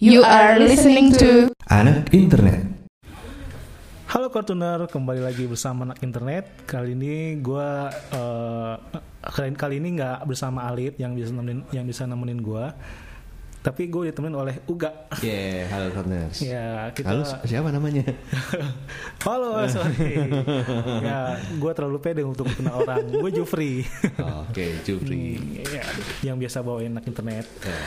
You are listening to Anak Internet. Halo Kartuner, kembali lagi bersama anak internet. Kali ini gue uh, kali, kali ini nggak bersama Alit yang bisa nemenin yang bisa nemenin gue, tapi gue ditemenin oleh Uga. Yeah, halo Corners. Ya kita. Halo, siapa namanya? Halo, sorry. ya, gue terlalu pede untuk kenal orang. Gue Jufri. Oke, Jufri. Hmm, ya, yang biasa bawain anak internet. Ya.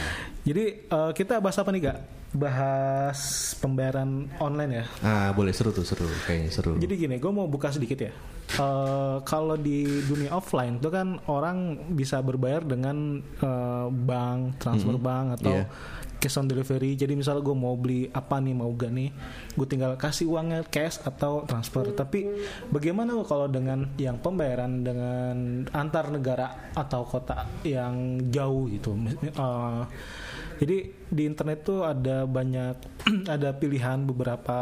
Jadi uh, kita bahas apa nih gak? Bahas pembayaran online ya. Ah, boleh seru tuh, seru. Kayaknya seru. Jadi gini, gue mau buka sedikit ya. Uh, kalau di dunia offline itu kan orang bisa berbayar dengan uh, bank, transfer Mhm. bank atau Iya. cash on delivery. Jadi misalnya gue mau beli apa nih mau gak nih, gue tinggal kasih uangnya cash atau transfer. Tapi bagaimana kalau dengan yang pembayaran dengan antar negara atau kota yang jauh gitu? Uh, jadi di internet tuh ada banyak ada pilihan beberapa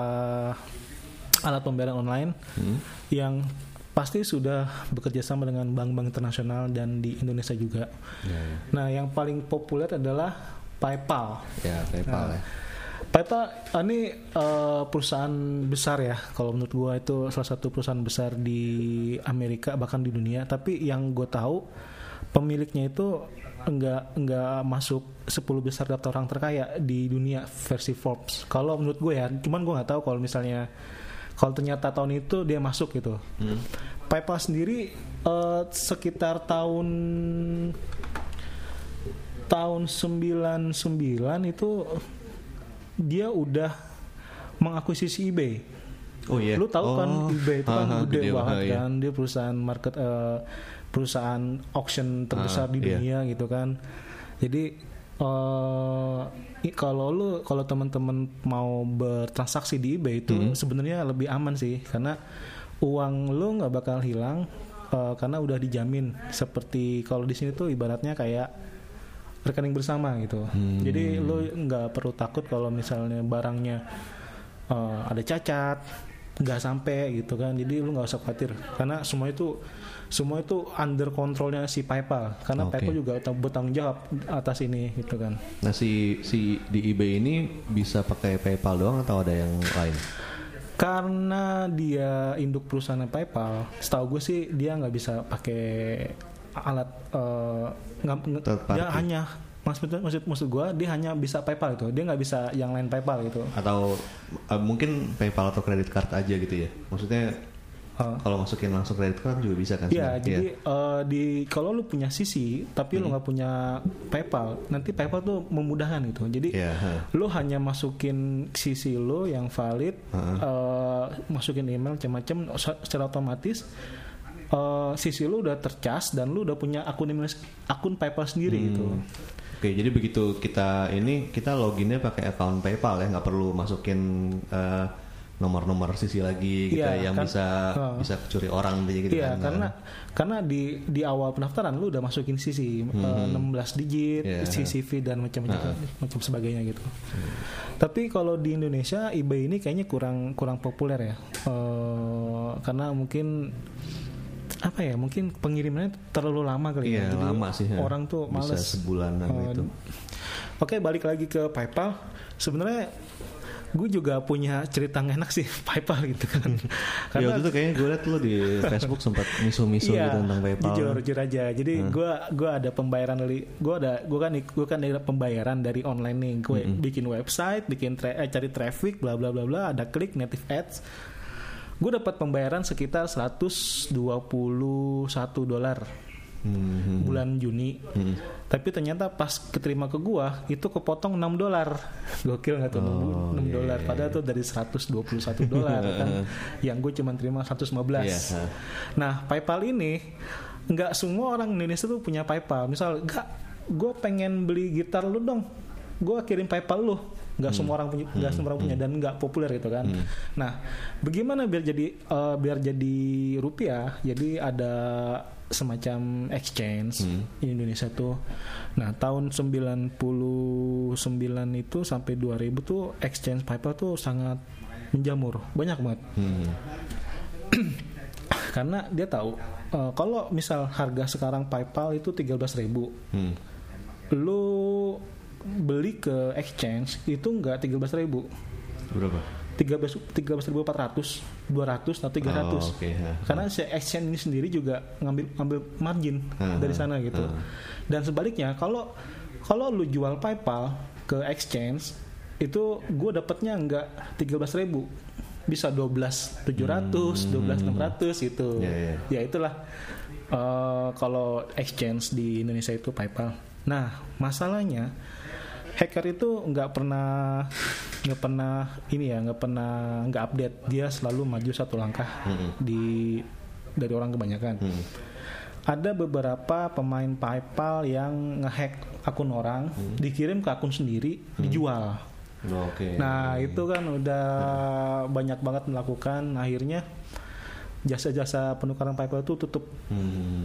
alat pembayaran online Hmm? yang pasti sudah bekerja sama dengan bank-bank internasional dan di Indonesia juga. Ya, ya. Nah, yang paling populer adalah PayPal. Ya, PayPal Nah. ya. PayPal ah, ini eh, perusahaan besar ya. Kalau menurut gua itu salah satu perusahaan besar di Amerika bahkan di dunia. Tapi yang gue tahu pemiliknya itu enggak enggak masuk 10 besar daftar orang terkaya di dunia versi Forbes. Kalau menurut gue ya, cuman gue nggak tahu kalau misalnya kalau ternyata tahun itu dia masuk gitu. Hmm. PayPal sendiri eh, sekitar tahun tahun 99 itu dia udah mengakuisisi eBay. Oh iya. Lu tahu kan Oh. eBay itu kan gede, banget iya. kan. Dia perusahaan market eh, perusahaan auction terbesar Ah, di iya. dunia gitu kan. Jadi i- kalau lu kalau teman-teman mau bertransaksi di eBay itu Hmm. sebenarnya lebih aman sih karena uang lu nggak bakal hilang eh, karena udah dijamin seperti kalau di sini tuh ibaratnya kayak rekening bersama gitu. Hmm. Jadi lu nggak perlu takut kalau misalnya barangnya eh, ada cacat, nggak sampai gitu kan. Jadi lu nggak usah khawatir karena semua itu semua itu under kontrolnya si PayPal. Karena Oke. PayPal juga bertanggung jawab atas ini gitu kan. Nah, si si di eBay ini bisa pakai PayPal doang atau ada yang lain? Karena dia induk perusahaan PayPal, setahu gue sih dia nggak bisa pakai alat eh, nggak dia hanya maksud maksud maksud gue dia hanya bisa PayPal itu, dia nggak bisa yang lain PayPal gitu. Atau eh, mungkin PayPal atau credit card aja gitu ya? Maksudnya Eh, kalau masukin langsung credit card juga bisa kan? Iya, jadi eh, di kalau lu punya sisi tapi Hmm. lu nggak punya PayPal, nanti PayPal tuh memudahkan gitu. Jadi Iya, ha. lu hanya masukin sisi lu yang valid, Heeh. eh, masukin email macam-macam se- secara otomatis eh, sisi lu udah tercas dan lu udah punya akun email akun PayPal sendiri Hmm. gitu. Oke, jadi begitu kita ini kita loginnya pakai account PayPal ya, nggak perlu masukin eh, nomor-nomor sisi lagi gitu Iya, yang kan- bisa uh. bisa curi orang gitu gitu Iya, kan. karena karena di di awal pendaftaran lu udah masukin sisi eh, 16 digit, Hmm. Iya. CCV dan macam-macam macam sebagainya gitu. Hmm. Tapi kalau di Indonesia eBay ini kayaknya kurang kurang populer ya. Eh, karena mungkin apa ya? Mungkin pengirimannya terlalu lama kali ya. Iya, Jadi lama sih. ya. Orang tuh bisa males. sebulanan Eh, gitu. Oke, balik lagi ke PayPal. Sebenarnya gue juga punya cerita nggak enak sih PayPal gitu kan. Ya waktu itu kayaknya gue liat lo di Facebook sempat misu-misu gitu tentang PayPal. Iya, Jujur, jujur aja. Jadi gue gua ada pembayaran dari gue ada gue kan gue kan ada pembayaran dari online nih. Gue bikin website, bikin tra- eh, cari traffic, bla bla bla bla. Ada klik native ads. Gue dapat pembayaran sekitar 121 dolar Hmm, bulan Juni. hmm. Tapi ternyata pas keterima ke gua itu kepotong 6 dolar. Gokil nggak tuh 6, Oh, iya, dolar. iya, Padahal tuh dari 121 dolar kan. Yang gue cuma terima 115. Iya, ha. Nah, PayPal ini nggak semua orang Indonesia tuh punya PayPal. Misal, nggak, gue pengen beli gitar lu dong. Gue kirim PayPal lu. Nggak semua orang punya, nggak semua orang punya dan nggak populer gitu kan. Nah, bagaimana biar jadi eh, biar jadi rupiah? Jadi ada semacam exchange di Indonesia tuh. Nah, tahun 99 itu sampai 2000 tuh exchange PayPal tuh sangat menjamur. Banyak banget Hmm. karena dia tahu eh, kalau misal harga sekarang PayPal itu 13.000 Hmm. lu beli ke exchange itu nggak 13.000 ribu Berapa? 13 13.400 200 atau 300 Oh, ha. karena si exchange ini sendiri juga ngambil ngambil margin Ha, dari ha, sana gitu ha. dan sebaliknya kalau kalau lu jual PayPal ke exchange itu gue dapatnya nggak 13.000 ribu bisa 12.700 12.600 gitu Hmm. Ya, ya. ya itulah eh, kalau exchange di Indonesia itu PayPal nah masalahnya hacker itu nggak pernah nggak pernah ini ya nggak pernah nggak update. Dia selalu maju satu langkah di dari orang kebanyakan. Hmm. ada beberapa pemain PayPal yang ngehack akun orang dikirim ke akun sendiri dijual. Oh, Oke. nah itu kan udah banyak banget melakukan. Akhirnya jasa-jasa penukaran PayPal itu tutup. Hmm.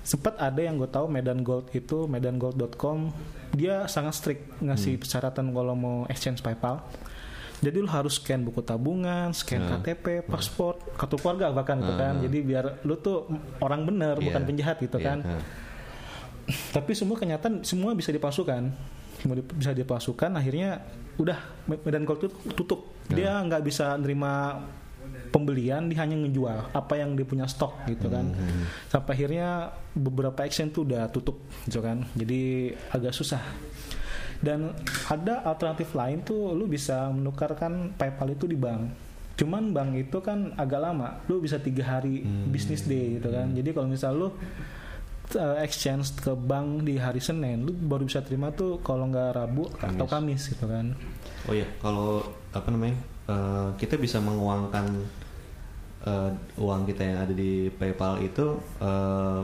Sempat ada yang gue tahu Medan Gold itu medangold.com dia sangat strict ngasih persyaratan kalau mau exchange PayPal jadi lu harus scan buku tabungan, scan Nah. KTP, paspor, kartu keluarga bahkan gitu kan. Jadi biar lu tuh orang bener Iya. bukan penjahat gitu Iya, kan. Tapi semua kenyataan semua bisa dipalsukan. Semua bisa dipalsukan akhirnya udah Medan Gold itu tutup. Dia nggak bisa nerima pembelian dia hanya ngejual apa yang dia punya stok gitu kan. Sampai akhirnya beberapa exchange tuh udah tutup gitu kan. Jadi agak susah. Dan ada alternatif lain tuh lu bisa menukarkan PayPal itu di bank. Cuman bank itu kan agak lama. Lu bisa tiga hari business day gitu kan. Jadi kalau misal lu uh, exchange ke bank di hari Senin, lu baru bisa terima tuh kalau nggak Rabu atau Kamis gitu kan. Oh iya, kalau apa namanya? Eh, kita bisa menguangkan eh, uang kita yang ada di PayPal itu eh,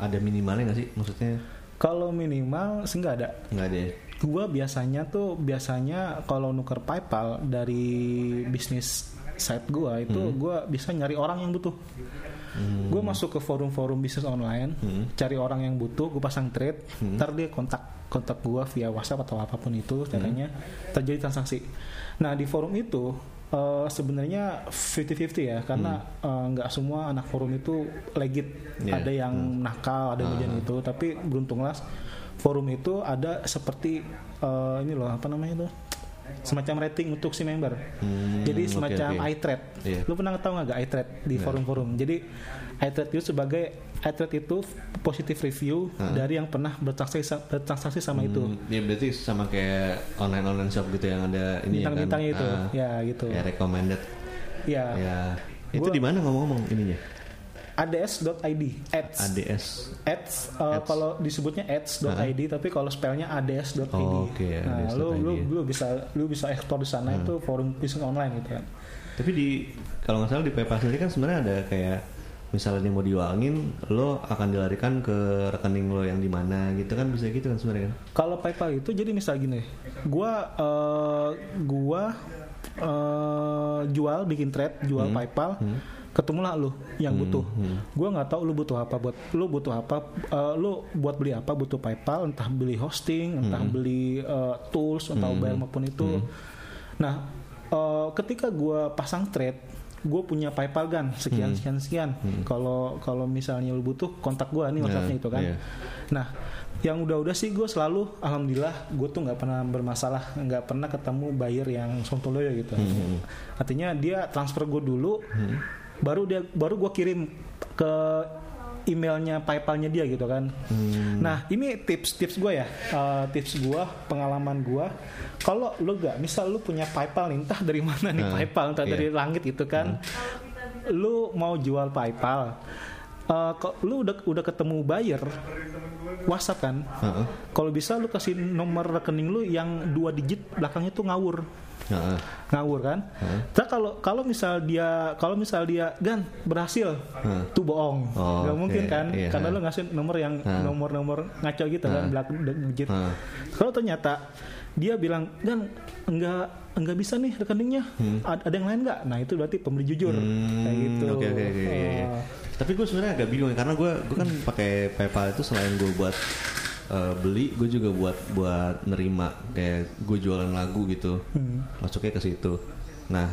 ada minimalnya nggak sih? Maksudnya Kalau minimal sih nggak ada. nggak ada. ya? Gua biasanya tuh biasanya kalau nuker PayPal dari bisnis site gua itu gua bisa nyari orang yang butuh. Hmm. Gue masuk ke forum-forum bisnis online, cari orang yang butuh, gue pasang trade, ntar dia kontak kontak gue via WhatsApp atau apa pun itu caranya terjadi transaksi. Nah di forum itu eh, sebenarnya 50-50 ya, karena eh, nggak semua anak forum itu legit, Yeah. ada yang nakal, ada yang hujan itu, tapi beruntunglah forum itu ada seperti eh, ini loh apa namanya itu semacam rating untuk si member. Hmm, Jadi semacam oke. iTrade. Iya. Lu pernah tahu nggak gak iTrade di forum-forum? Jadi iTrade itu sebagai iTrade itu positif review dari yang pernah bertransaksi sa- bertransaksi sama itu. Hmm, ya berarti sama kayak online online shop gitu yang ada ini ya kan? Bintang-bintangnya itu. Ah, ya gitu. ya recommended. Ya. Ya. Itu di mana ngomong-ngomong ininya? ads.id ads ADS. ads, uh, kalau disebutnya ads.id tapi kalau spellnya ads.id Oh, oke, nah ads.id. lu, lu lu bisa lu bisa ekspor di sana itu forum bisnis online gitu kan Tapi di kalau nggak salah di PayPal sendiri kan sebenarnya ada kayak misalnya dia mau diuangin, lo akan dilarikan ke rekening lo yang di mana gitu kan bisa gitu kan sebenarnya kan? Kalau PayPal itu jadi misal gini, gua eh, gua eh, jual bikin trade, jual PayPal, ketemulah lu yang butuh. Gua nggak tahu lu butuh apa buat lu butuh apa, eh, lu buat beli apa butuh PayPal, entah beli hosting, entah beli eh, tools atau bayar maupun itu. Nah, eh, ketika gua pasang trade gue punya PayPal kan sekian sekian sekian. Kalau kalau misalnya lu butuh kontak gua nih WhatsAppnya Nah, itu kan. iya. Nah, yang udah-udah sih gue selalu, alhamdulillah, gue tuh nggak pernah bermasalah, nggak pernah ketemu buyer yang sontoloyo gitu. Artinya dia transfer gue dulu, baru dia, baru gue kirim ke emailnya PayPalnya dia gitu kan. Nah, ini tips-tips gue ya, Eh, tips gue, pengalaman gue. Kalau lu gak, misal lu punya PayPal nih, entah dari mana nih Nah, PayPal, entah iya. dari langit itu kan, lu mau jual PayPal. Kok lu udah udah ketemu buyer WhatsApp kan Heeh. kalau bisa lu kasih nomor rekening lu yang dua digit belakangnya tuh ngawur Heeh. ngawur kan Terus kalau kalau misal dia kalau misal dia gan berhasil Heeh. tuh bohong Oh, nggak mungkin kan Iya. karena lu ngasih nomor yang Heeh. nomor-nomor ngaco gitu kan belakang digit Heeh. kalau ternyata dia bilang gan enggak enggak bisa nih rekeningnya Ad- ada yang lain nggak nah itu berarti pembeli jujur Hmm, kayak gitu Oke oke oke. iya, iya. Oh. Tapi gue sebenarnya agak bingung ya, karena gue gue kan pakai PayPal itu selain gue buat eh, beli, gue juga buat buat nerima kayak gue jualan lagu gitu, Hmm. masuknya ke situ. Nah,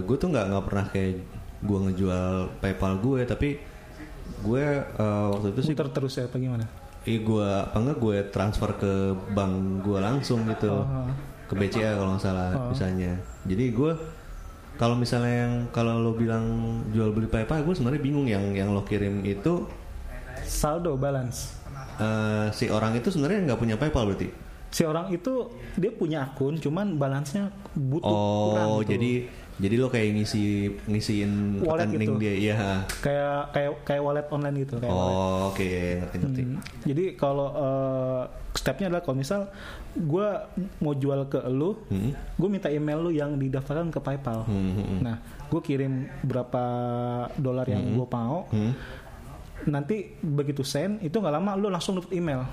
gue tuh nggak nggak pernah kayak gue ngejual PayPal gue, tapi gue eh, waktu itu sih muter terus ya apa gimana Ih gue apa enggak gue transfer ke bank gue langsung gitu Oh. ke BCA kalau nggak salah misalnya. Jadi gue kalau misalnya yang kalau lo bilang jual beli PayPal gue sebenarnya bingung yang yang lo kirim itu saldo balance eh, si orang itu sebenarnya nggak punya PayPal berarti. si orang itu dia punya akun cuman balance-nya butuh kurang Oh gitu. jadi jadi lo kayak ngisi ngisiin Wallet rekening gitu. dia iya. kayak kayak kayak wallet online gitu kayak. Oh oke ngerti ngerti. Hmm, Jadi kalau eh, stepnya adalah kalau misal gue mau jual ke lu, Hmm. gue minta email lu yang didaftarkan ke PayPal. Hmm, hmm, hmm. Nah, gue kirim berapa dolar yang gue mau. Hmm. Nanti begitu send, itu nggak lama lu langsung dapat email.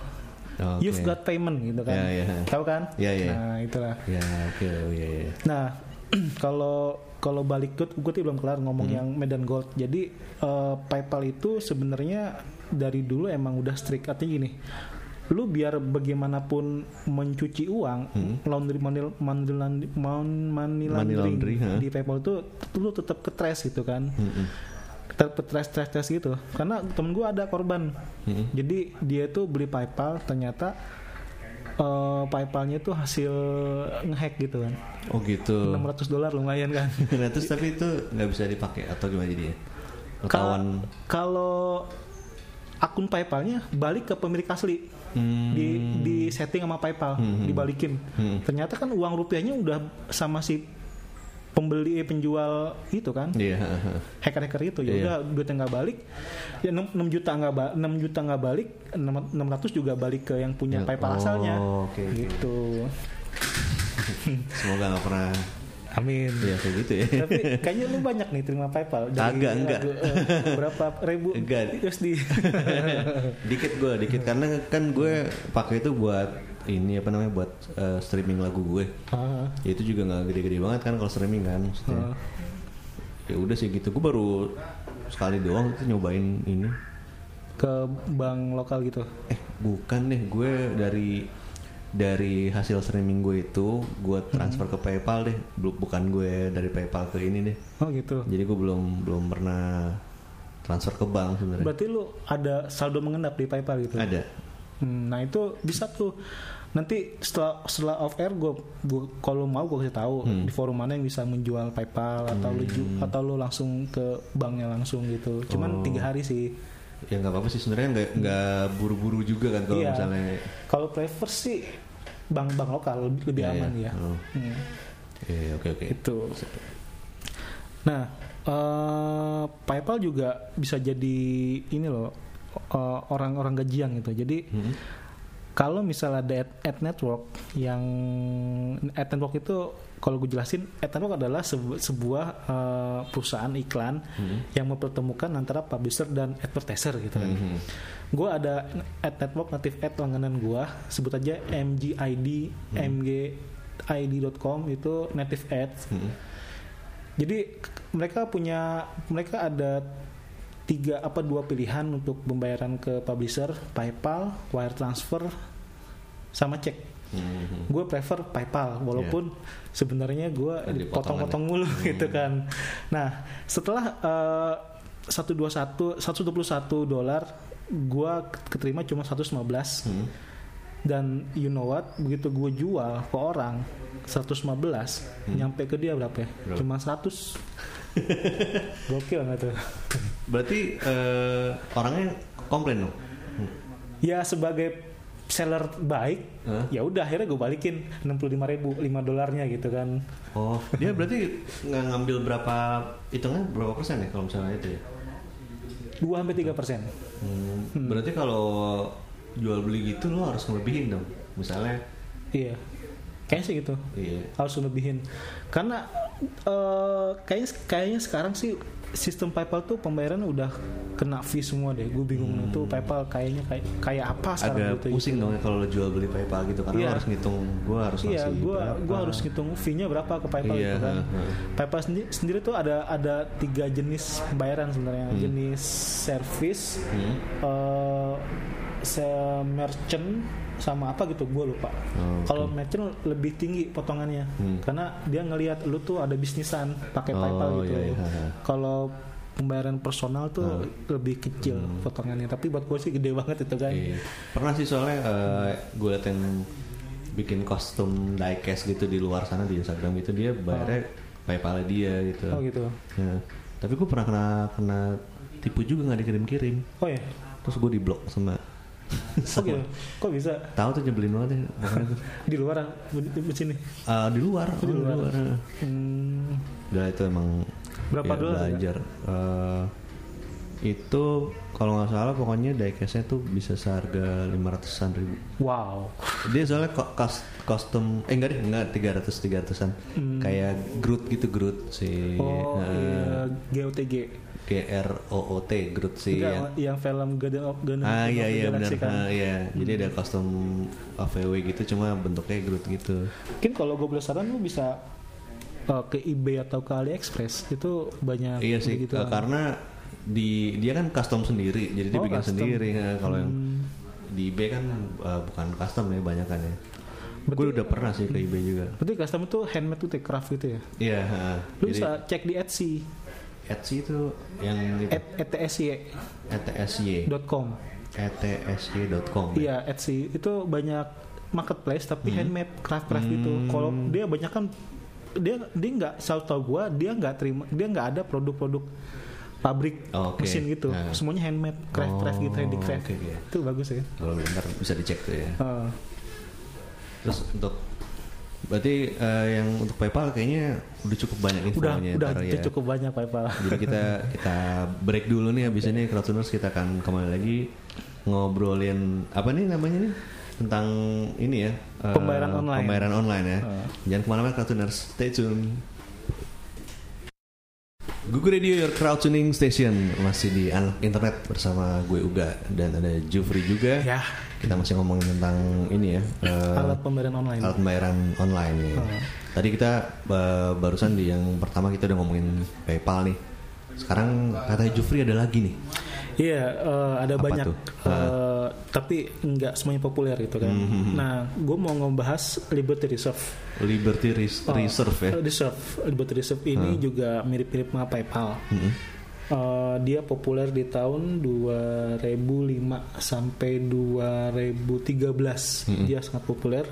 Oh, You've got payment gitu kan. Ya, ya. Tahu kan? Ya, ya. Nah, itulah. Ya oke oh, iya iya. Nah, kalau kalau balik ke gue tuh belum kelar ngomong Hmm. yang Medan Gold. Jadi eh, PayPal itu sebenarnya dari dulu emang udah strict artinya gini. Lu biar bagaimanapun mencuci uang, Hmm. laundry money money, laundry- mon- money Money laundering laundry, ha? di PayPal itu lu tetap ke trace gitu kan. Hmm, Trace trace gitu. Karena temen gue ada korban. Hmm. Jadi dia tuh beli PayPal ternyata eh, PayPalnya tuh hasil ngehack gitu kan. Oh gitu. 600 dolar lumayan kan. nah terus tapi itu nggak bisa dipakai atau gimana jadinya? Ketahuan. Kalau akun PayPalnya balik ke pemilik asli. Hmm. Di di setting sama PayPal, dibalikin. Hmm. Ternyata kan uang rupiahnya udah sama si pembeli penjual itu kan. Iya. Hacker-hacker itu ya Iya. udah duitnya nggak balik. Ya 6, juta nggak ba 6 juta nggak balik, 600 juga balik ke yang punya Ya, PayPal oh, asalnya. oke. Gitu. Semoga nggak pernah. Amin. Ya kayak gitu ya. Tapi kayaknya lu banyak nih terima PayPal. Kagak, enggak. eh, berapa ribu Enggak. USD? dikit gue dikit karena kan gue pakai itu buat ini apa namanya buat eh, streaming lagu gue. Ah, Ya itu juga nggak gede-gede banget kan kalau streaming kan. maksudnya. ah. Ya udah sih gitu. Gue baru sekali doang tuh nyobain ini. ke bank lokal gitu. Eh bukan deh gue dari dari hasil streaming gue itu gue transfer ke PayPal deh Bu- bukan gue dari PayPal ke ini deh Oh gitu. jadi gue belum belum pernah transfer ke bank sebenarnya Berarti lu ada saldo mengendap di PayPal gitu. ada Hmm, nah itu bisa tuh. Nanti setelah setelah off air gue kalau mau gue kasih tahu Hmm. di forum mana yang bisa menjual PayPal atau lu ju- atau lu langsung ke banknya langsung gitu. Cuman Oh. tiga hari sih. ya nggak apa-apa sih sebenarnya nggak nggak buru-buru juga kan kalau Iya. misalnya Kalau prefer sih bank-bank lokal lebih, lebih Iya, aman iya. ya. Oh. Hmm. Oke oke Itu. Nah, eh, PayPal juga bisa jadi ini loh eh, orang-orang gajian gitu. Jadi Hmm. Kalau misalnya ada ad, ad network yang ad network itu kalau gue jelasin ad network adalah sebu- sebuah eh, perusahaan iklan yang mempertemukan antara publisher dan advertiser gitu kan. Mhm. Gue ada ad network native ad langganan gue sebut aja MGID mgid.com itu native ads. Mhm. Jadi mereka punya mereka ada tiga apa dua pilihan untuk pembayaran ke publisher, PayPal, wire transfer, sama cek. Mhm. Gue prefer PayPal walaupun sebenarnya gue potong-potong mulu gitu kan. Nah setelah eh, satu dua satu satu dolar, gue keterima cuma 115 Mhm. dan you know what begitu gue jual ke orang 115 nyampe ke dia berapa ya? Hmm. Berapa? Cuma 100 Gokil nggak tuh? berarti eh, orangnya komplain dong Ya sebagai seller baik, Hah? ya udah akhirnya gue balikin 65 ribu 5 dolarnya gitu kan. oh dia berarti nggak ngambil berapa hitungan berapa persen ya kalau misalnya itu ya 2 sampai 3 persen. Hmm, Berarti kalau jual beli gitu lo harus ngelebihin dong. Misalnya, Iya. Kayaknya sih gitu. iya. Harus lebihin. Karena eh, kayaknya kayaknya sekarang sih sistem PayPal tuh pembayaran udah kena fee semua deh. Gue bingung itu PayPal kayaknya kayak kayak apa sekarang Hmm. Agak gitu. pusing dong ya kalau lo jual beli PayPal gitu karena lo harus ngitung gue harus Iya, ngasih gue berapa. gua harus ngitung fee-nya berapa ke PayPal Iya, gitu kan. PayPal sendiri, sendiri tuh ada ada tiga jenis pembayaran sebenarnya. Jenis service, Hmm. eh se- merchant sama apa gitu gue lupa. Oh, Kalau merchant lebih tinggi potongannya Hmm. karena dia ngelihat lu tuh ada bisnisan pakai Oh, PayPal gitu. iya, iya. Kalau pembayaran personal tuh lebih kecil potongannya tapi buat gue sih gede banget itu kan Iya. Pernah sih soalnya gue liat yang bikin kostum diecast gitu di luar sana di Instagram itu dia bayarnya PayPal dia gitu. oh gitu Ya. Tapi gue pernah kena kena tipu juga nggak dikirim-kirim. oh ya Terus gue diblok sama. Oh gitu kok bisa Tahu tuh nyebelin banget ya. di luar ah, di, di sini Ah, di luar, di oh, luar. ya. hmm, Udah itu emang Berapa ya, dolar ya? belajar. Eh, itu kalau nggak salah pokoknya diecastnya tuh bisa seharga 500-an ribu. wow Dia soalnya kos- kostum eh enggak deh, enggak 300 300-an. Kayak Groot gitu Groot si Hmm. oh eh, iya GOTG G R O O T Groot si Enggak, yang yang film Guardian of Guardian Ah of iya the iya benar. Galaxy kan. Ah, iya. Jadi ada kostum AVW gitu cuma bentuknya Groot gitu. Mungkin kalau gue boleh saran lu bisa uh, ke eBay atau ke AliExpress itu banyak Iya sih, begitu. eh, karena di dia kan custom sendiri, jadi dia Oh, bikin custom. sendiri. Nah, kalau yang Hmm. di eBay kan eh, bukan custom ya banyak kan ya. Gue udah pernah sih ke eBay juga. Berarti custom itu handmade ya, craft gitu ya. Iya. ha. Lu Jadi bisa cek di Etsy Etsy itu yang itu at etsy.com. etsy etsy.com. Iya, Etsy itu banyak marketplace tapi Hmm. handmade craft-craft gitu. Kalau dia banyak kan dia dia nggak selalu tau gua dia nggak terima dia nggak ada produk-produk pabrik Oke. mesin gitu. Nah. Semuanya handmade, gitu, Oh, handicraft. oke, oke. Itu bagus ya. Kalau bentar bisa dicek tuh ya. Uh, Terus untuk berarti eh, yang untuk PayPal kayaknya udah cukup banyak udah infonya udah, ntar udah ya. cukup banyak PayPal. Jadi kita kita break dulu nih habis ini Crowdtuners kita akan kembali lagi ngobrolin apa nih namanya nih tentang ini ya eh, Pembayaran online. Pembayaran online ya. Eh. Jangan ke mana-mana Crowdtuners, stay tune. Google Radio Your Crowd Tuning Station masih di anak internet bersama gue Uga dan ada Jufri juga. Ya. Kita masih ngomongin tentang ini ya. eh, Alat pembayaran online. alat pembayaran online nih. Oh. Tadi kita ba- barusan di yang pertama kita udah ngomongin PayPal nih. Sekarang katanya Jufri ada lagi nih. Iya, eh, ada Apa banyak, tuh? Eh, tapi nggak semuanya populer gitu kan. Hmm, Nah, gue mau ngebahas Liberty Reserve. Liberty Res- Oh, Reserve ya. Reserve, Liberty Reserve ini juga mirip-mirip sama PayPal. Mm-mm. Eh, dia populer di tahun 2005 sampai 2013. Dia sangat populer.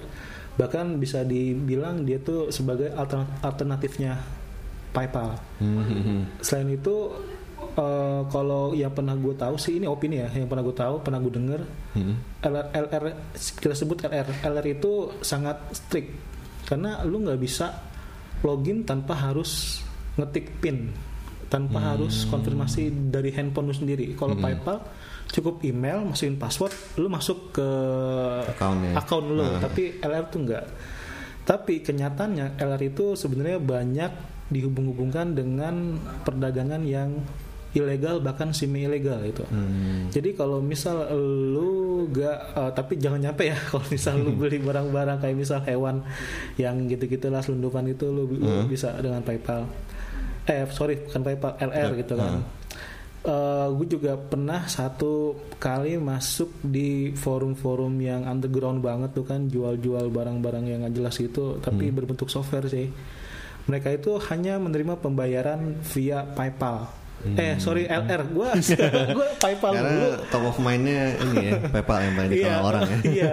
Bahkan bisa dibilang dia tuh sebagai altern- alternatifnya PayPal. Mhm. Selain itu eh, kalau yang pernah gue tahu sih ini opini ya, yang pernah gue tahu, pernah gue denger Mhm. LR, LR kita sebut LR, LR itu sangat strict karena lu nggak bisa login tanpa harus ngetik pin, tanpa Hmm. harus konfirmasi dari handphone lu sendiri. Kalau PayPal cukup email, masukin password, lu masuk ke Account-nya. account lu, Ah. tapi LR tuh enggak. Tapi kenyataannya LR itu sebenarnya banyak dihubung-hubungkan dengan perdagangan yang ilegal bahkan semi ilegal itu. Hmm. Jadi kalau misal lu gak eh, tapi jangan nyampe ya kalau misal lu beli barang-barang kayak misal hewan yang gitu-gitulah selundupan itu lu, lu bisa dengan PayPal. Eh sorry bukan PayPal LR Ya, gitu kan. gue juga pernah satu kali masuk di forum-forum yang underground banget tuh kan jual-jual barang-barang yang nggak jelas gitu tapi berbentuk software sih. Mereka itu hanya menerima pembayaran via PayPal. Eh sorry LR, gue gue PayPal dulu. Karena top of mind-nya ini ya PayPal yang paling dikenal orang ya. Iya.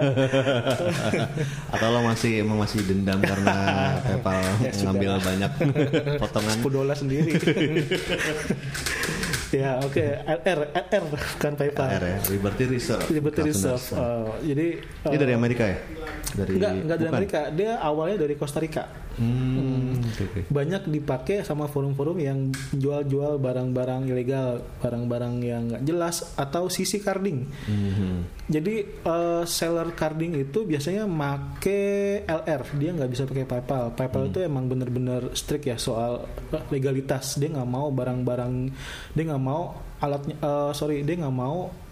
Atau lo masih emang masih dendam karena PayPal Ya, sudah ngambil lah. banyak potongan. 10 dolar sendiri. ya oke LR LR bukan PayPal. AR ya, Liberty Reserve. Liberty. Reserve. Eh, jadi Ini dari Amerika ya? Dari Enggak, enggak dari bukan? Amerika. Dia awalnya dari Costa Rica. Hmm, oke. Banyak dipakai sama forum-forum yang jual-jual barang-barang ilegal, barang-barang yang nggak jelas atau CC carding. Mhm. Jadi eh, seller carding itu biasanya make LR, dia nggak bisa pakai PayPal. PayPal itu emang bener-bener strict ya soal eh, legalitas. Dia nggak mau barang-barang, dia nggak mau alatnya, eh, sorry, dia nggak mau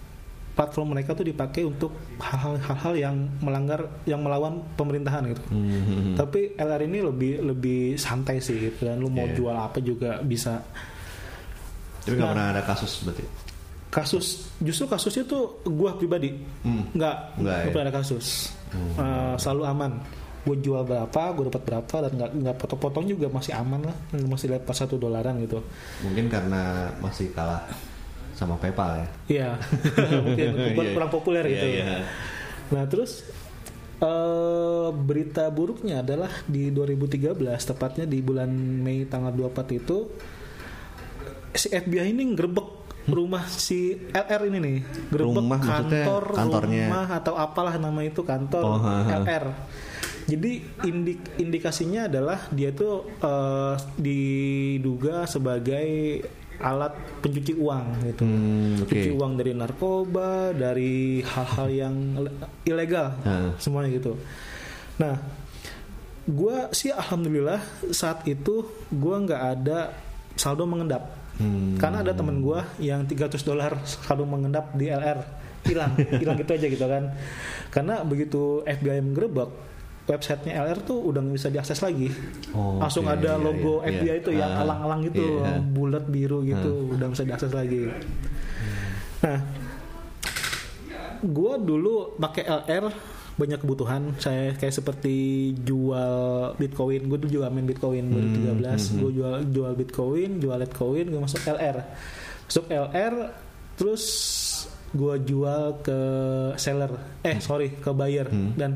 platform mereka tuh dipakai untuk hal-hal yang melanggar, yang melawan pemerintahan gitu. Mhm. Tapi LR ini lebih lebih santai sih, gitu kan. Lu mau Iya. jual apa juga bisa. Tapi nggak Nah. pernah ada kasus berarti. Kasus, justru kasusnya tuh gua pribadi Hmm. nggak Nggak, ya? pernah ada kasus Eh, selalu aman gue jual berapa gue dapat berapa dan nggak nggak potong-potong juga masih aman lah masih dapat satu dolaran gitu Mungkin karena masih kalah sama PayPal ya. iya mungkin Iya. kurang populer gitu iya. nah terus eh, berita buruknya adalah di 2013 tepatnya di bulan Mei tanggal 24 itu si FBI ini ngerebek rumah si LR ini nih gerebek Rumah kantor kantornya. rumah atau apalah nama itu kantor Oh, ha, ha. LR jadi indik indikasinya adalah dia itu eh, diduga sebagai alat pencuci uang gitu Hmm, oke. pencuci uang dari narkoba dari hal-hal yang ilegal Ha. semuanya gitu nah gua sih alhamdulillah saat itu gua nggak ada saldo mengendap Hmm. karena ada temen gua yang 300 dolar saldo mengendap di LR hilang hilang gitu aja gitu kan karena begitu FBI menggerebek websitenya LR tuh udah nggak bisa diakses lagi. Oh, langsung oke, ada iya, logo iya, FBI iya. itu yang Ah, alang-alang gitu iya. bulat biru gitu udah nggak bisa diakses lagi. Nah gua dulu pakai LR banyak kebutuhan. Saya kayak seperti jual bitcoin gue tuh juga main bitcoin 2013 gue jual jual bitcoin jual litecoin gue masuk LR masuk LR terus gue jual ke seller. Eh sorry ke buyer. Dan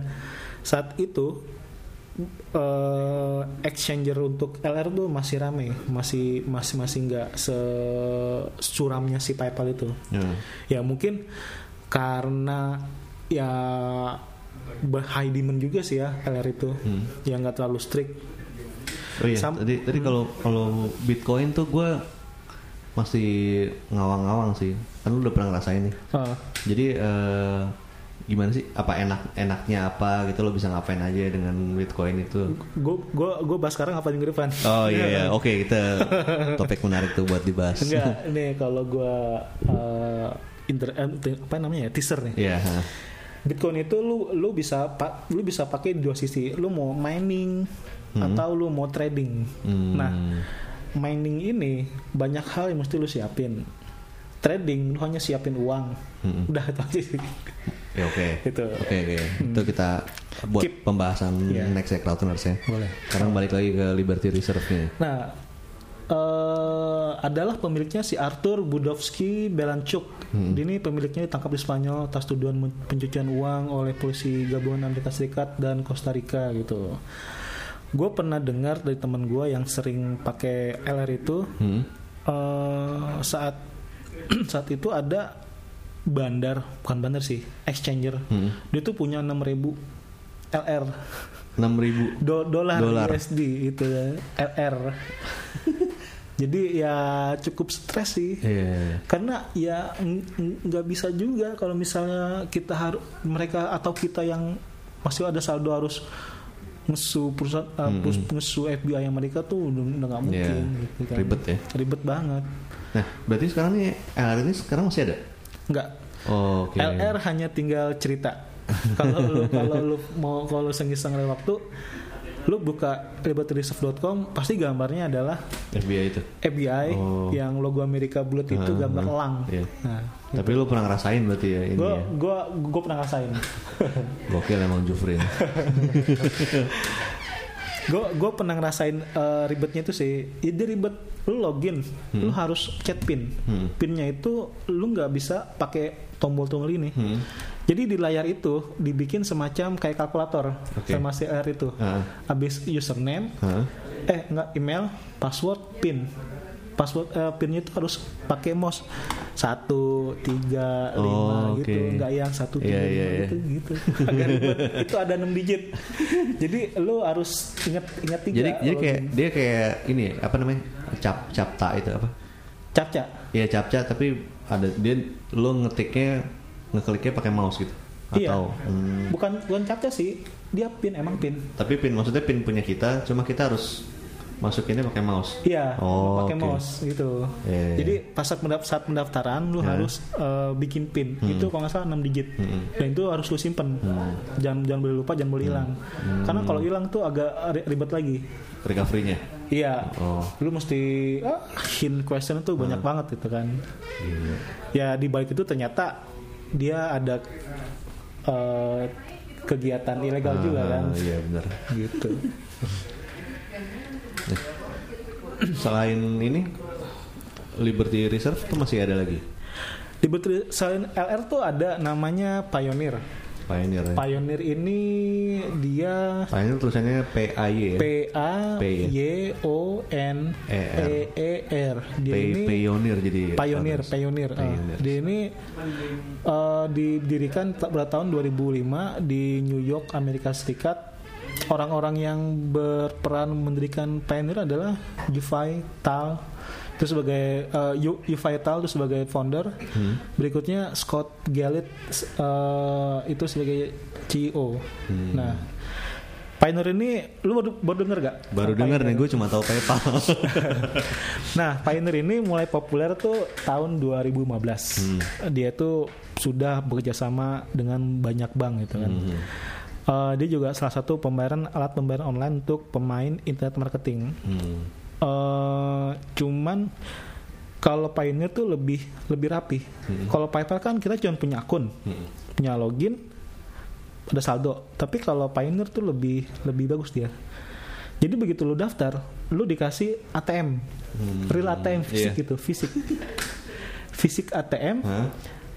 saat itu eh, exchanger untuk LR tuh masih rame masih masih masih nggak sesuramnya si PayPal itu Ya. ya mungkin karena ya high demand juga sih ya LR itu yang nggak terlalu strict Oh iya, Sam- tadi tadi kalau kalau Bitcoin tuh gue masih ngawang-ngawang sih. Kan lu udah pernah ngerasain nih. Ah, Jadi eh, gimana sih? Apa enak enaknya apa gitu lo bisa ngapain aja dengan Bitcoin itu? gue gue gue bahas sekarang apa minggu depan Oh iya, iya. oke kita topik menarik tuh buat dibahas. enggak nih kalau gue uh, inter eh, te- apa namanya ya teaser nih Iya. ha. Bitcoin itu lu lu bisa pa- lu bisa pakai dua sisi lu mau mining atau lu mau trading Hmm. nah mining ini banyak hal yang mesti lu siapin trading lu hanya siapin uang Mm-mm. udah itu aja sih Ya oke. Gitu. Oke oke. Itu kita buat Keep. pembahasan Iya. next ya Cloudtuners ya. boleh Sekarang balik lagi ke Liberty Reserve nih. Nah, eh, adalah pemiliknya si Arthur Budowski Belanchuk. Ini pemiliknya ditangkap di Spanyol atas tuduhan pencucian uang oleh polisi gabungan Amerika Serikat dan Costa Rica gitu. Gue pernah dengar dari temen gue yang sering pakai LR itu Hmm. eh, saat saat itu ada bandar bukan bandar sih exchanger Hmm. dia tuh punya 6000 LR 6000 Do- dolar, Dolar. USD itu ya, LR. Jadi ya cukup stres sih. Iya. Karena ya ng- ng- nggak bisa juga kalau misalnya kita harus mereka atau kita yang masih ada saldo harus ngesu perusahaan uh, pus- ngesu FBI yang mereka tuh udah nggak mungkin Iya. gitu kan. Ribet ya. Ribet banget. Nah, berarti sekarang nih LR ini sekarang masih ada? Nggak. Oh, Oke. LR hanya tinggal cerita. kalau lu kalau lu mau kalau lu iseng-iseng ada waktu lu buka libertyreserve.com pasti gambarnya adalah FBI itu. FBI Oh. yang logo Amerika bulat itu Ah, gambar ah, elang. iya. Nah, Tapi lu pernah ngerasain berarti ya ini gue ya. gue gue pernah ngerasain. Gokil emang Jufrin. gue gue pernah ngerasain eh, ribetnya itu sih. Ide ribet. Lu login, lu harus chat pin. Hmm. Pinnya itu lu nggak bisa pakai tombol-tombol ini. Hmm. Jadi di layar itu dibikin semacam kayak kalkulator Oke. sama CR itu. Ah. Habis username, Hah? eh nggak email, password, pin. Password eh, pinnya itu harus pakai mouse satu tiga Oh, lima gitu, oke. nggak yang satu Iya, tiga iya, lima iya. gitu gitu. Agak ribet. itu ada 6 digit. Jadi lu harus ingat ingat tiga. Jadi jadi kayak login. dia kayak ini apa namanya? Cap capta itu apa? capca. Iya capca tapi ada dia lu ngetiknya ngekliknya pakai mouse gitu. Iya. Atau hmm, Bukan bukan capca sih, dia pin emang pin. tapi pin maksudnya pin punya kita, cuma kita harus masukinnya pakai mouse. Iya, Oh, pakai oke. mouse gitu. Iya, iya. Jadi pas saat, mendaft- saat pendaftaran lu Ya. harus eh, bikin pin. Itu kalau nggak salah 6 digit. Hmm. Dan itu harus lu simpen. Jangan jangan boleh lupa, jangan boleh hilang. Hmm. Karena kalau hilang tuh agak ri- ribet lagi. Recovery-nya. Iya. Oh. Lu mesti ah, hint question tuh banyak banget gitu kan. Iya. Ya di balik itu ternyata dia ada eh, kegiatan ilegal juga Ah, kan Iya benar. gitu Selain ini Liberty Reserve itu masih ada lagi. Betri- selain LR tuh ada namanya Pioneer Pioneer. ya. Pioneer ini dia Pioneer tulisannya P A Y ya. P A ya? Y O N E R. E R dia P- ini Pioneer jadi. Pioneer, harus. Pioneer. Ah, Pioneer. dia ini eh, didirikan pada tahun 2005 di New York, Amerika Serikat. Orang-orang yang berperan mendirikan Pioneer adalah Yufai Tal itu sebagai Yu- Yufai Tal itu sebagai founder. Hmm. Berikutnya Scott Gallet eh, itu sebagai CEO. Hmm. Nah, Pioneer ini lu baru, baru denger gak? Baru dengar nih gue cuma tahu PayPal. Nah, Pioneer ini mulai populer tuh tahun 2015. Dia tuh sudah bekerja sama dengan banyak bank gitu kan. Hmm. Eh, dia juga salah satu pembayaran alat pembayaran online untuk pemain internet marketing. Hmm. Eh, cuman kalau Pioneer tuh lebih lebih rapi. Kalau PayPal kan kita cuma punya akun, Hmm. punya login, ada saldo. Tapi kalau Pioneer tuh lebih lebih bagus dia. Jadi begitu lu daftar, lu dikasih ATM, real ATM fisik iya. gitu, fisik, fisik ATM Hah?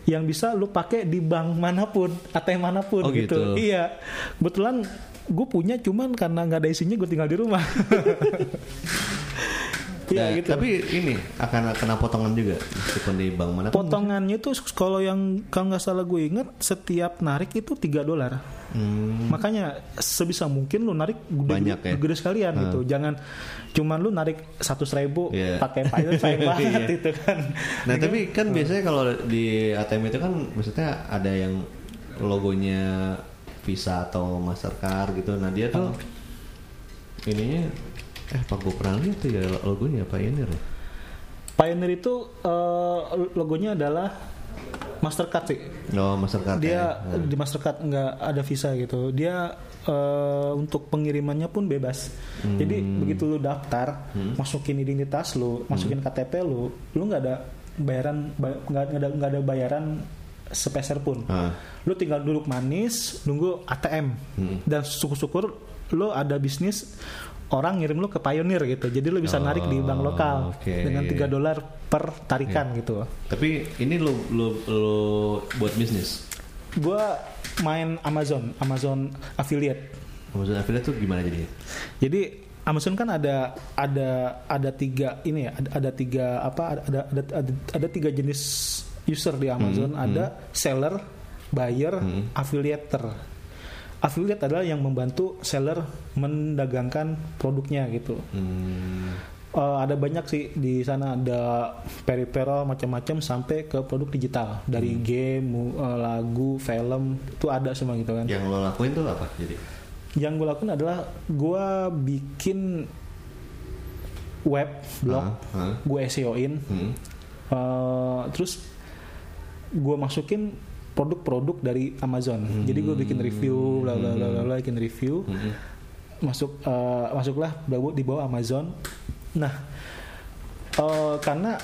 Yang bisa lu pakai di bank mana pun, ATM mana pun Oh, gitu. gitu. Iya, kebetulan gue punya cuman karena nggak ada isinya gue tinggal di rumah. Iya Nah, gitu. Tapi ini akan kena potongan juga meskipun di bank mana. pun. Potongannya tuh kalau yang kalau nggak salah gue inget setiap narik itu 3 dolar. Hmm. Makanya sebisa mungkin lu narik gede, Banyak ya? gede sekalian gitu. Jangan cuman lu narik satu ribu Iya. pakai Python sayang banget Iya. itu kan. Nah tapi kan biasanya kalau di ATM itu kan maksudnya ada yang logonya Visa atau Mastercard gitu. Nah dia tuh ininya eh pak gue pernah lihat tuh ya logonya Pioneer. ya? Pioneer itu eh, logonya adalah Mastercard sih. Oh Mastercard Dia ya. di Mastercard nggak ada visa gitu. Dia eh, untuk pengirimannya pun bebas. Jadi Hmm. begitu lu daftar, masukin identitas lu, masukin KTP lu, lu nggak ada bayaran ba- nggak nggak ada nggak ada bayaran sepeser pun. Ah. Lu tinggal duduk manis, nunggu ATM. Hmm. Dan syukur-syukur lu ada bisnis orang ngirim lu ke Pioneer gitu. Jadi lu bisa narik di bank Oh, lokal oke. dengan 3 dolar per tarikan gitu. Tapi ini lu lu lu buat bisnis. Gua main Amazon, Amazon affiliate. Maksudnya affiliate tuh gimana jadinya? Jadi Amazon kan ada ada ada tiga ini ya, ada, ada tiga apa ada ada ada, ada, tiga jenis user di Amazon, ada seller, buyer, affiliator. Affiliate adalah yang membantu seller mendagangkan produknya gitu. Hmm. Eh, ada banyak sih di sana ada peripheral macam-macam sampai ke produk digital dari game, mu- eh, lagu, film itu ada semua gitu kan. Yang lo lakuin tuh apa jadi? Yang gue lakuin adalah gue bikin web blog, Ah, ah. gue SEO-in, Hmm. eh, terus gue masukin produk-produk dari Amazon. Jadi gue bikin review, bla bla bla bla, bla, bikin review, Hmm. masuk eh, masuklah bawa- di bawah Amazon. Nah, eh, karena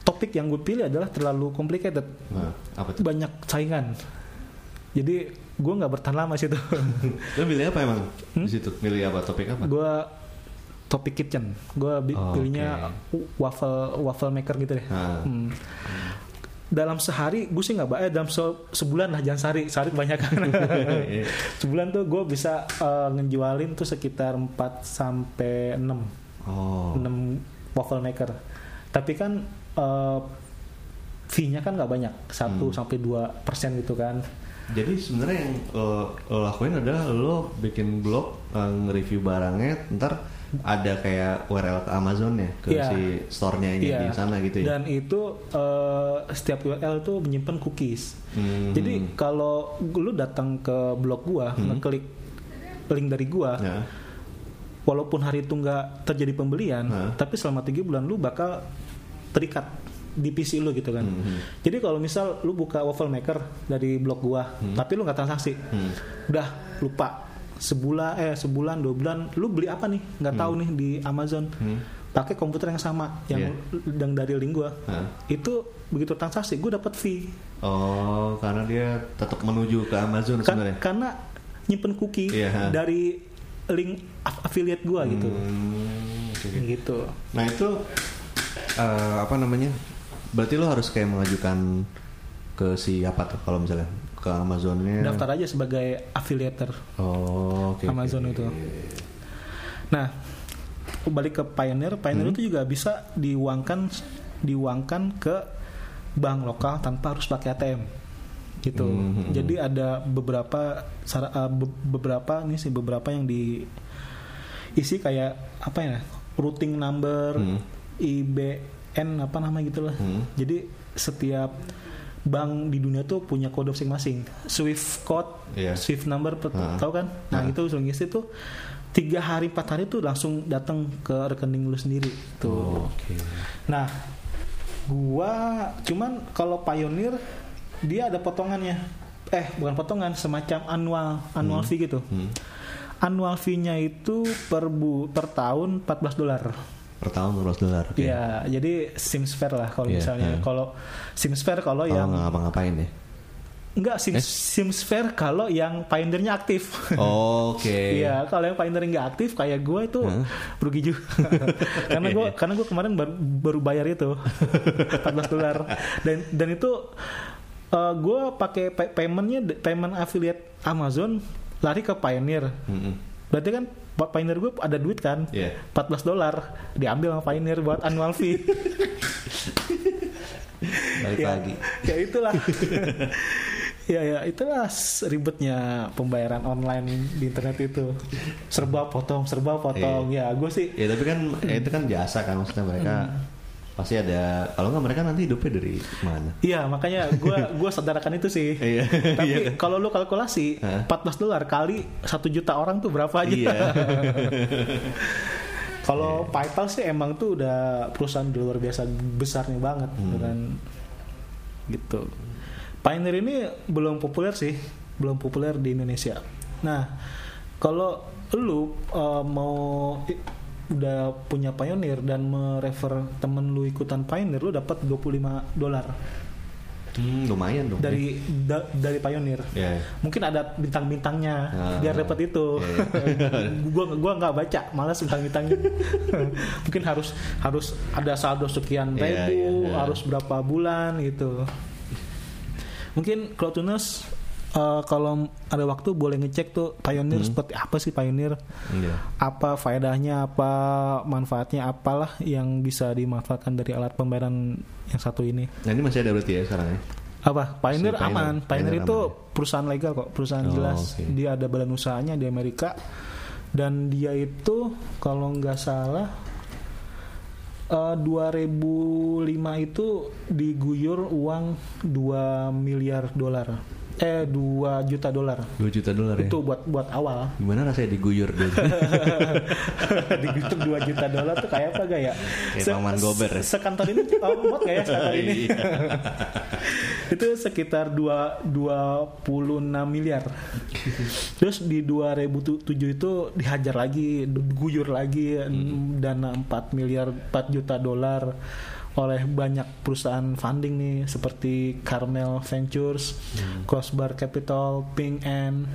topik yang gue pilih adalah terlalu complicated, Nah, apa tuh? banyak saingan. Jadi gue nggak bertahan lama situ. Lo milih apa emang di situ? Milih apa topik apa? gue topik kitchen gue Oh, pilihnya waffle waffle maker gitu deh Ah. Hmm. Dalam sehari gue sih nggak ba- eh dalam se- sebulan lah jangan sehari sehari banyak kan sebulan tuh gue bisa eh, ngejualin tuh sekitar 4 sampai 6 Oh. 6 waffle maker tapi kan eh, fee-nya kan nggak banyak 1 Hmm. sampai 2 persen gitu kan Jadi sebenarnya yang lo, lo lakuin adalah lo bikin blog eh, nge-review barangnya, ntar ada kayak URL ke Amazon ya ke Iya. si store-nya ini Iya. di sana gitu ya. Dan itu eh, setiap URL tuh menyimpan cookies. Hmm. Jadi kalau lu datang ke blog gua, ngeklik link dari gua, Ya. walaupun hari itu nggak terjadi pembelian, Hah? tapi selama tiga bulan lu bakal terikat di PC lu gitu kan. Hmm. Jadi kalau misal lu buka waffle maker dari blog gua, tapi lu nggak transaksi, Hmm. udah lupa sebulan eh sebulan dua bulan lu beli apa nih nggak tahu nih di Amazon Hmm. pakai komputer yang sama yang yang dari link gue Hah? itu begitu transaksi gue dapat fee Oh, karena dia tetap menuju ke Amazon kan sebenarnya. karena nyimpen cookie Iya, ha. dari link aff- affiliate gue gitu Hmm, oke, oke. gitu Nah itu eh, apa namanya? Berarti lo harus kayak mengajukan ke siapa tuh kalau misalnya ke Amazonnya? daftar aja sebagai affiliator Oh, oke, Amazon oke. itu. Nah, balik ke Pioneer, Pioneer Hmm. itu juga bisa diuangkan diuangkan ke bank lokal tanpa harus pakai ATM. Gitu. Hmm. Jadi ada beberapa be- beberapa ini sih beberapa yang di isi kayak apa ya? routing number, Hmm. IBN apa nama gitu lah. Hmm. Jadi setiap bank di dunia tuh punya kode masing-masing. Swift code, Iya. Swift number, Ah. tahu kan? Nah Ah. itu langsung ngisi tuh tiga hari empat hari tuh langsung datang ke rekening lu sendiri tuh. Oh, Oke. Nah, gua cuman kalau Pioneer dia ada potongannya. Eh, bukan potongan, semacam annual annual fee gitu. Hmm. Annual fee-nya itu per bu per tahun 14 dolar. Per tahun 12 dolar. Iya, jadi Sims Fair lah kalau Iya, misalnya. iya. Kalau Sims Fair kalau yang ngapa-ngapain ya. enggak Sims Sims Fair kalau yang pioneernya aktif. Oke. Iya, kalau yang pioneer nggak aktif kayak gue itu Hah? rugi juga. karena gue karena gue kemarin baru, baru bayar itu 14 dolar dan dan itu gue pakai pay- paymentnya payment affiliate Amazon lari ke Pioneer. Mm-mm. Berarti kan Pak Pioneer gue ada duit kan? Iya. 14 dolar diambil sama Pioneer buat annual fee. Balik ya, lagi. ya itulah. ya ya itulah ribetnya pembayaran online di internet itu. Serba potong, serba potong. Ya, gue sih Ya tapi kan ya itu kan jasa kan maksudnya mereka pasti ada kalau nggak mereka nanti hidupnya dari mana? Iya makanya gue gua sadarkan itu sih. Iya. Tapi Iya kalau lu kalkulasi Hah? 14 dolar kali satu juta orang tuh berapa aja? Iya. kalau PayPal sih emang tuh udah perusahaan luar biasa besarnya banget, Hmm. dan gitu. Pioneer ini belum populer sih, belum populer di Indonesia. Nah, kalau lu uh, mau udah punya Pioneer dan merefer temen lu ikutan Pioneer, lu dapat 25 dolar Hmm, lumayan dong. dari da- dari Pioneer. Ya. Mungkin ada bintang-bintangnya Ah. biar dapat itu. Iya, gua gua nggak baca, malas bintang-bintangnya. Mungkin harus harus ada saldo sekian Iya, ribu, iya, iya. harus berapa bulan gitu. Mungkin Cloudtunes eh, kalau ada waktu boleh ngecek tuh Pioneer Hmm. seperti apa sih Pioneer? Iya. Apa faedahnya, apa manfaatnya, apalah yang bisa dimanfaatkan dari alat pembayaran yang satu ini? Nah ini masih ada berarti ya sekarang ya? apa Pioneer Si Pioneer. aman Pioneer Pioneer itu aman perusahaan legal kok perusahaan Oh, jelas oke. dia ada badan usahanya di Amerika dan dia itu kalau nggak salah eh, 2005 itu diguyur uang 2 miliar dolar eh 2 juta dolar 2 juta dolar ya? itu buat buat awal Gimana rasanya diguyur dulu? diguyur 2 juta dolar tuh kayak apa gak ya Kayak Paman Gober ya? sekantor ini oh, muat gak ya sekantor ini Iya. itu sekitar dua 26 miliar. Terus di 2007 itu dihajar lagi, guyur lagi Hmm. dana 4 miliar 4 juta dolar oleh banyak perusahaan funding nih seperti Carmel Ventures, Hmm. Crossbar Capital, Ping N,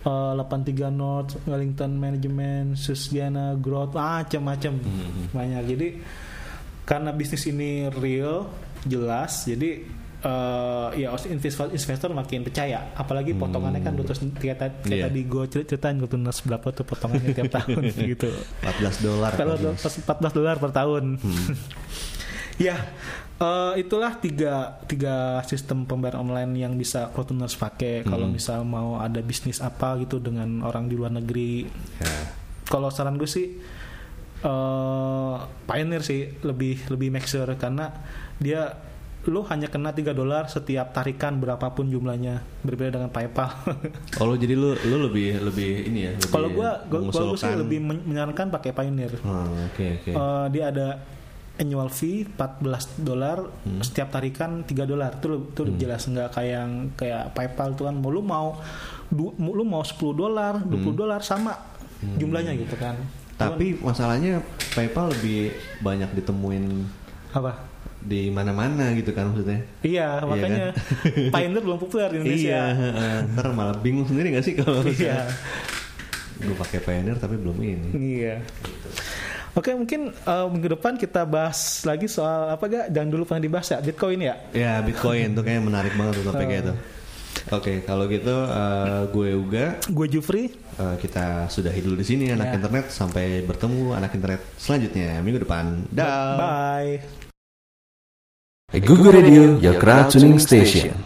eh, 83 North, Wellington Management, Susgiana Growth, macam-macam Hmm. banyak. Jadi karena bisnis ini real, jelas, jadi eh, ya investor investor makin percaya. Apalagi potongannya kan terus kayak, tadi- kayak Iya. tadi gue ceritain gue tunas berapa tuh potongannya tiap tahun gitu. 14 dolar. Kalau kali. 14 dolar per tahun. Hmm. ya, eh, itulah tiga tiga sistem pembayaran online yang bisa Protuners pakai kalau Hmm. misal mau ada bisnis apa gitu dengan orang di luar negeri. Ya. Kalau saran gue sih eh Pioneer sih lebih lebih make sure karena dia lu hanya kena 3 dolar setiap tarikan berapapun jumlahnya berbeda dengan PayPal. Oh lo jadi lu lu lebih lebih ini ya? Kalau gua gua, gua, sih lebih men- menyarankan pakai Pioneer. Oh, Oke oke. Eh, dia ada annual fee 14 dolar Hmm. setiap tarikan 3 dolar itu itu lebih jelas nggak kayak yang kayak PayPal tuh kan mau lu mau du- lu mau 10 dolar 20 Hmm. dolar sama jumlahnya gitu kan Tapi masalahnya PayPal lebih banyak ditemuin apa? di mana-mana gitu kan maksudnya. Iya, makanya Pioneer belum populer di Indonesia. Iya, ntar malah bingung sendiri gak sih kalau Iya. gue pakai Pioneer tapi belum ini. Iya. Oke, mungkin eh, minggu depan kita bahas lagi soal apa gak? Jangan dulu pernah dibahas ya, Bitcoin ya. Ya Bitcoin tuh kayaknya menarik banget tuh topiknya Oh. itu. Oke, kalau gitu eh, gue Uga Gue Jufri. eh, kita sudahi dulu di sini anak Ya. internet sampai bertemu anak internet selanjutnya minggu depan. Dah. Bye. Google Radio, your crowd tuning station.